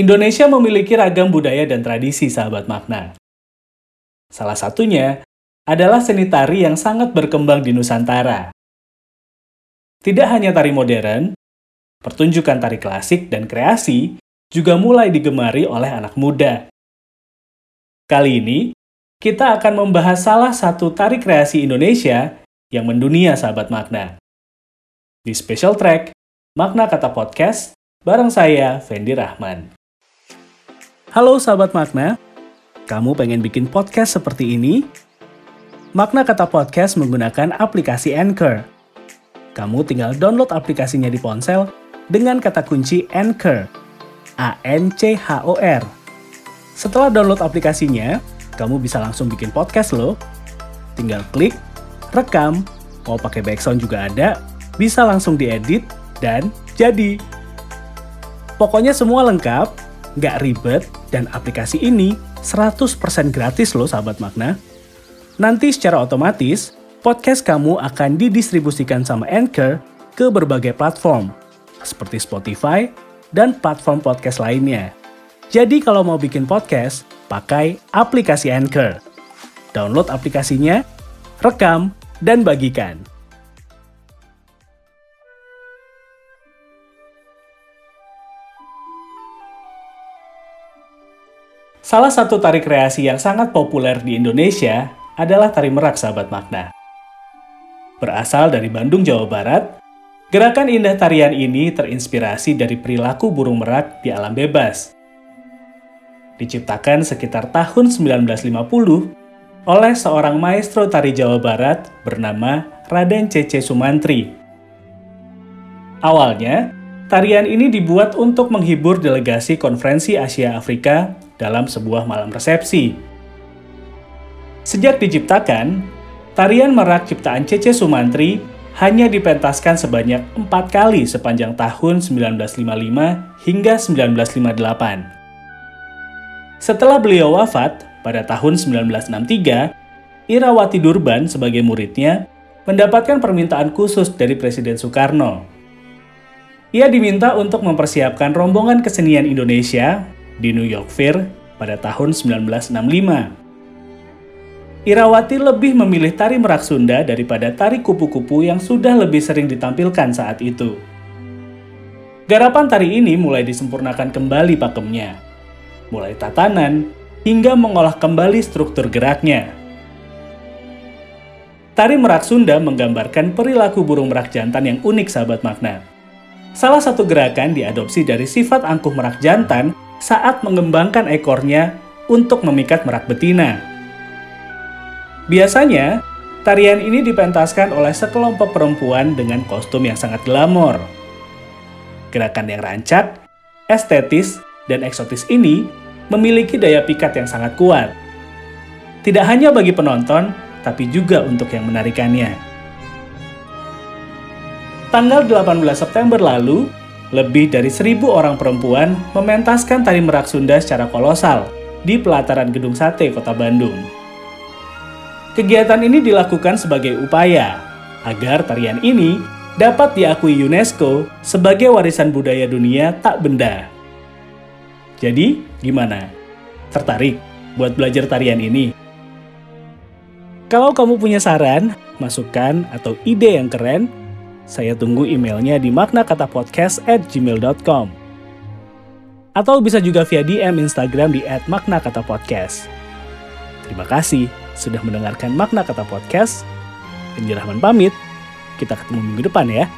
Indonesia memiliki ragam budaya dan tradisi sahabat makna. Salah satunya adalah seni tari yang sangat berkembang di Nusantara. Tidak hanya tari modern, pertunjukan tari klasik dan kreasi juga mulai digemari oleh anak muda. Kali ini, kita akan membahas salah satu tari kreasi Indonesia yang mendunia sahabat makna. Di special track, Makna Kata Podcast, bareng saya, Fendi Rahman. Halo sahabat makna, kamu pengen bikin podcast seperti ini? Makna Kata Podcast menggunakan aplikasi Anchor. Kamu tinggal download aplikasinya di ponsel dengan kata kunci Anchor. A-N-C-H-O-R. Setelah download aplikasinya, kamu bisa langsung bikin podcast loh. Tinggal klik, rekam, mau pakai background juga ada, bisa langsung diedit, dan jadi. Pokoknya semua lengkap, nggak ribet, dan aplikasi ini 100% gratis loh sahabat makna. Nanti secara otomatis, podcast kamu akan didistribusikan sama Anchor ke berbagai platform, seperti Spotify dan platform podcast lainnya. Jadi kalau mau bikin podcast, pakai aplikasi Anchor. Download aplikasinya, rekam, dan bagikan. Salah satu tari kreasi yang sangat populer di Indonesia adalah tari merak sahabat makna. Berasal dari Bandung, Jawa Barat, gerakan indah tarian ini terinspirasi dari perilaku burung merak di alam bebas. Diciptakan sekitar tahun 1950 oleh seorang maestro tari Jawa Barat bernama Raden Cece Sumantri. Awalnya, tarian ini dibuat untuk menghibur delegasi konferensi Asia Afrika dalam sebuah malam resepsi. Sejak diciptakan, tarian merak ciptaan Cece Sumantri hanya dipentaskan sebanyak empat kali sepanjang tahun 1955 hingga 1958. Setelah beliau wafat pada tahun 1963, Irawati Durban sebagai muridnya mendapatkan permintaan khusus dari Presiden Soekarno. Ia diminta untuk mempersiapkan rombongan kesenian Indonesia di New York Fair pada tahun 1965. Irawati lebih memilih tari merak Sunda daripada tari kupu-kupu yang sudah lebih sering ditampilkan saat itu. Garapan tari ini mulai disempurnakan kembali pakemnya, mulai tatanan hingga mengolah kembali struktur geraknya. Tari merak Sunda menggambarkan perilaku burung merak jantan yang unik sahabat makna. Salah satu gerakan diadopsi dari sifat angkuh merak jantan saat mengembangkan ekornya untuk memikat merak betina. Biasanya, tarian ini dipentaskan oleh sekelompok perempuan dengan kostum yang sangat glamor. Gerakan yang rancak, estetis, dan eksotis ini memiliki daya pikat yang sangat kuat. Tidak hanya bagi penonton, tapi juga untuk yang menarikannya. Tanggal 18 September lalu, lebih dari seribu orang perempuan mementaskan tari merak Sunda secara kolosal di pelataran Gedung Sate, Kota Bandung. Kegiatan ini dilakukan sebagai upaya agar tarian ini dapat diakui UNESCO sebagai warisan budaya dunia tak benda. Jadi, gimana? Tertarik buat belajar tarian ini? Kalau kamu punya saran, masukan, atau ide yang keren, saya tunggu emailnya di maknakatapodcast at gmail.com. Atau bisa juga via DM Instagram di at maknakatapodcast. Terima kasih sudah mendengarkan Makna Kata Podcast. Penjelaman pamit. Kita ketemu minggu depan ya.